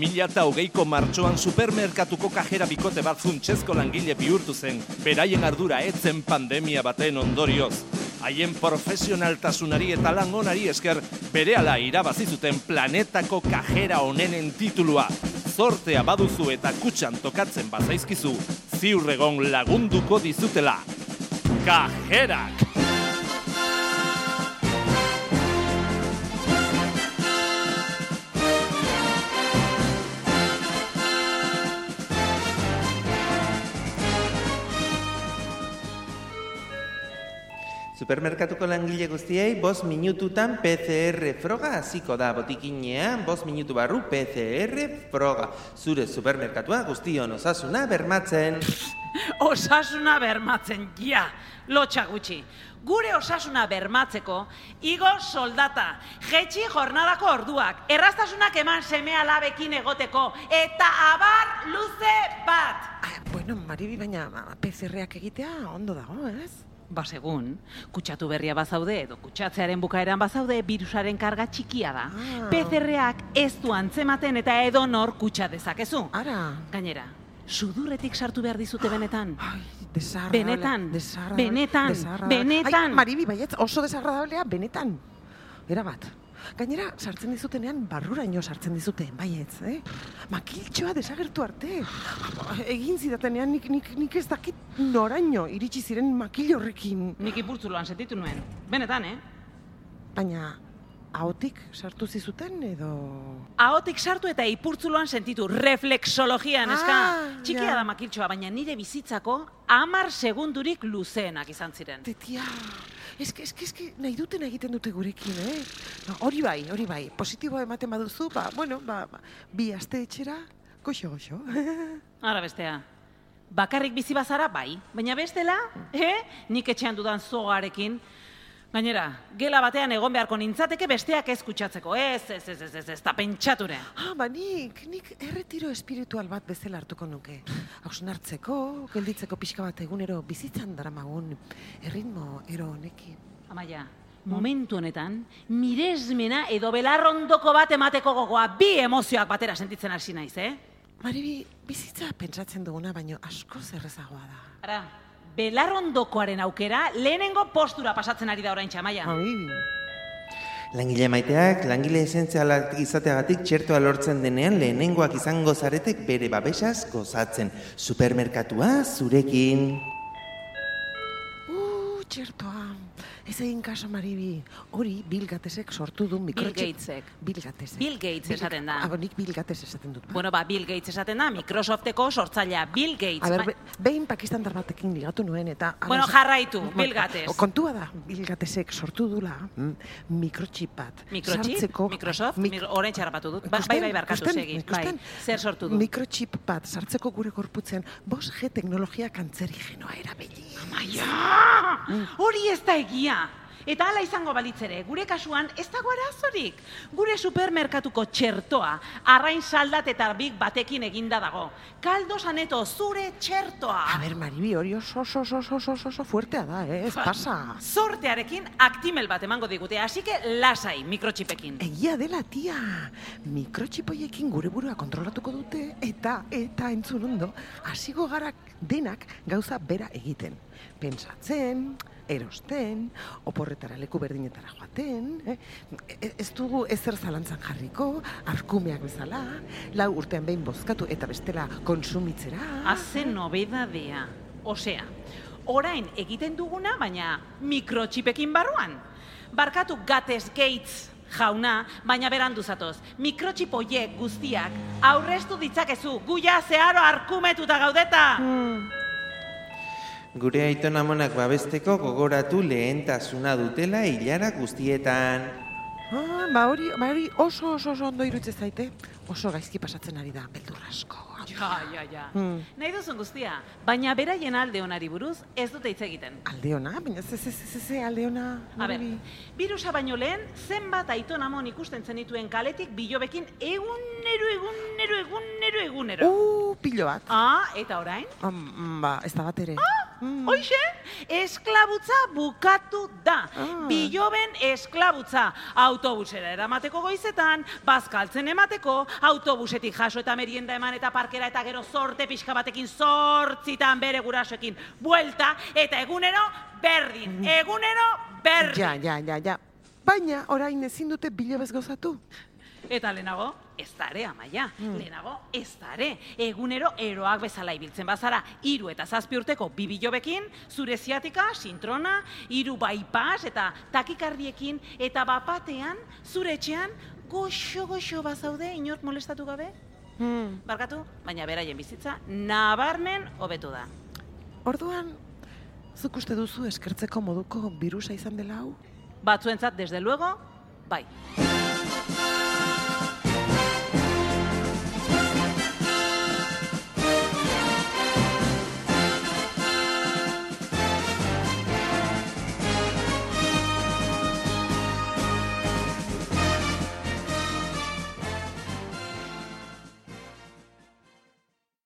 2008ko martxoan supermerkatuko kajera bikote bat funtsezko langile bihurtu zen, beraien ardura etzen pandemia baten ondorioz. Haien profesionaltasunari eta lan onari esker berehala irabazi zuten planetako kajera onenen titulua. Zortea baduzu eta kutxan tokatzen bazaizkizu, ziurregon lagunduko dizutela. Kajerak! Supermerkatuko langile guztiei, bos minututan PCR froga hasiko da botikinean, bos minutu barru PCR froga. Zure supermerkatua guztion osasuna bermatzen. Osasuna bermatzen, ja, lotxa gutxi. Gure osasuna bermatzeko, igo soldata, jetxi jornadako orduak, erraztasunak eman seme alabekin egoteko, eta abar luze bat. Ah, bueno, Maribi, baina PCR-ak egitea ondo dago, ez? Ba, segun, kutsatu berria bazaude edo kutsatzearen bukaeran bazaude virusaren karga txikia da. Ah. PCR-ak ez du antzematen eta edo nor kutsa dezakezu. Ara. Gainera, sudurretik sartu behar dizute benetan. Ai, desagradable. Benetan, desagradable, benetan, desagradable. benetan. Ai, Maribi, baietz, oso desagradablea, benetan. Era bat. Gainera, sartzen dizutenean barruraino sartzen dizute, baietz, eh? Makiltxoa desagertu arte. Egin zidatenean nik, nik, nik ez dakit noraino iritsi ziren makil horrekin. Nik ipurtzuloan sentitu nuen. Benetan, eh? Baina, ahotik sartu zizuten edo... Ahotik sartu eta ipurtzuloan sentitu, reflexologia, neska. Ah, Txikia ja. da makiltxoa, baina nire bizitzako amar segundurik luzeenak izan ziren. Tetia, eske, eske, eske, nahi duten egiten dute gurekin, eh? No, hori bai, hori bai, positiboa ematen baduzu, ba, bueno, ba, ba, bi aste etxera, goxo, goxo. Ara bestea. Bakarrik bizi bazara, bai. Baina bestela, eh? Nik etxean dudan zogarekin. Gainera, gela batean egon beharko nintzateke besteak ez kutsatzeko. Ez, ez, ez, ez, ez, ez, eta pentsature. ah, ba, nik, nik erretiro espiritual bat bezala hartuko nuke. Hausnartzeko, gelditzeko pixka bat egunero bizitzan daramagun erritmo ero honekin. Amaia, momentu honetan, miresmena edo belarrondoko bat emateko gogoa bi emozioak batera sentitzen hasi naiz, eh? Maribi, bizitza pentsatzen duguna, baino asko zerrezagoa da. Ara, belarrondokoaren aukera lehenengo postura pasatzen ari da orain txamaia. Ai, Langile maiteak, langile esentzialak izateagatik txertoa lortzen denean lehenengoak izango zaretek bere babesaz gozatzen. Supermerkatua zurekin. uh, txertoa. Ez egin kaso, Maribi. Hori Bill Gatesek sortu du mikrochip. Gatesek. Bill Gatesek. Bill Gates esaten da. Ah, nik Bill Gates esaten dut. Bueno, ba, Bill Gates esaten da, Microsofteko sortzailea Bill Gates. A ber, Ba- be, behin pakistandar batekin ligatu nuen eta... Bueno, jarraitu, Bill Gates. Kontua da, Bill Gatesek sortu dula mm, mikrochip bat. Microchip, Sartzeko- Microsoft, Mik- orain txarrapatu dut. Ba, bai, bai, barkatu segi. Bai, zer sortu du? Mikrochip bat sartzeko gure gorputzen 5G teknologia kantzerigenoa erabili. Amaia! Hori ez da egia! Eta hala izango balitzere, gure kasuan ez dago arazorik. Gure supermerkatuko txertoa, arrain saldatetarbik batekin eginda dago. Kaldo saneto, zure txertoa! A ber, Maribi, hori oso, oso, oso, oso, oso, oso, fuertea da, eh? ez pasa. Zortearekin aktimel bat emango digute, hasi que lasai mikrochipekin. Egia dela, tia. Mikrochipoiekin gure burua kontrolatuko dute eta, eta entzun ondo, hasiko gara denak gauza bera egiten. Pentsatzen, erosten, oporretara leku berdinetara joaten, eh? E- ez dugu ezer zalantzan jarriko, arkumeak bezala, lau urtean behin bozkatu eta bestela konsumitzera. Haze nobedadea. Osea, orain egiten duguna, baina mikrochipekin barruan. Barkatu Gates Gates jauna, baina berandu zatoz. Mikrochip hoiek guztiak aurreztu ditzakezu, guia zeharo arkumetuta gaudeta. Gure aiton amonak babesteko gogoratu lehentasuna dutela hilara guztietan. Ah, ba hori, ba hori oso oso oso ondo iruditzen zaite. Oso gaizki pasatzen ari da, beldur asko. Ja, ja, ja. Hmm. Nahi duzun guztia, baina beraien alde onari buruz ez dute hitz egiten. Aldeona, baina ze, ze, ze, ze, ze aldeona. A ber, virusa baino lehen, zenbat aiton amon ikusten zenituen kaletik bilobekin egunero, egunero, egunero, egunero. Uh, pilo bat. Ah, eta orain? Um, ba, ez da bat ere. Mm. Hoxe, esklabutza bukatu da. Ah. Biloben esklabutza. Autobusera eramateko goizetan, bazkaltzen emateko, autobusetik jaso eta merienda eman eta parkera eta gero sorte pixka batekin zortzitan bere gurasoekin buelta eta egunero berdin. Egunero berdin. Ja, ja, ja, ja. Baina, orain ezin dute bilobez gozatu. Eta lehenago, ez da ere, amaia. Lehenago, ez da ere. Egunero eroak bezala ibiltzen bazara, hiru eta zazpi urteko bibilobekin, zure ziatika, sintrona, hiru bypass eta takikardiekin, eta bapatean, zure etxean, goxo-goxo bazaude inork molestatu gabe? Hmm. Barkatu, baina beraien bizitza nabarmen hobetu da. Orduan, zuk uste duzu eskertzeko moduko birusa izan dela hau? Batzuentzat, desde luego, bai.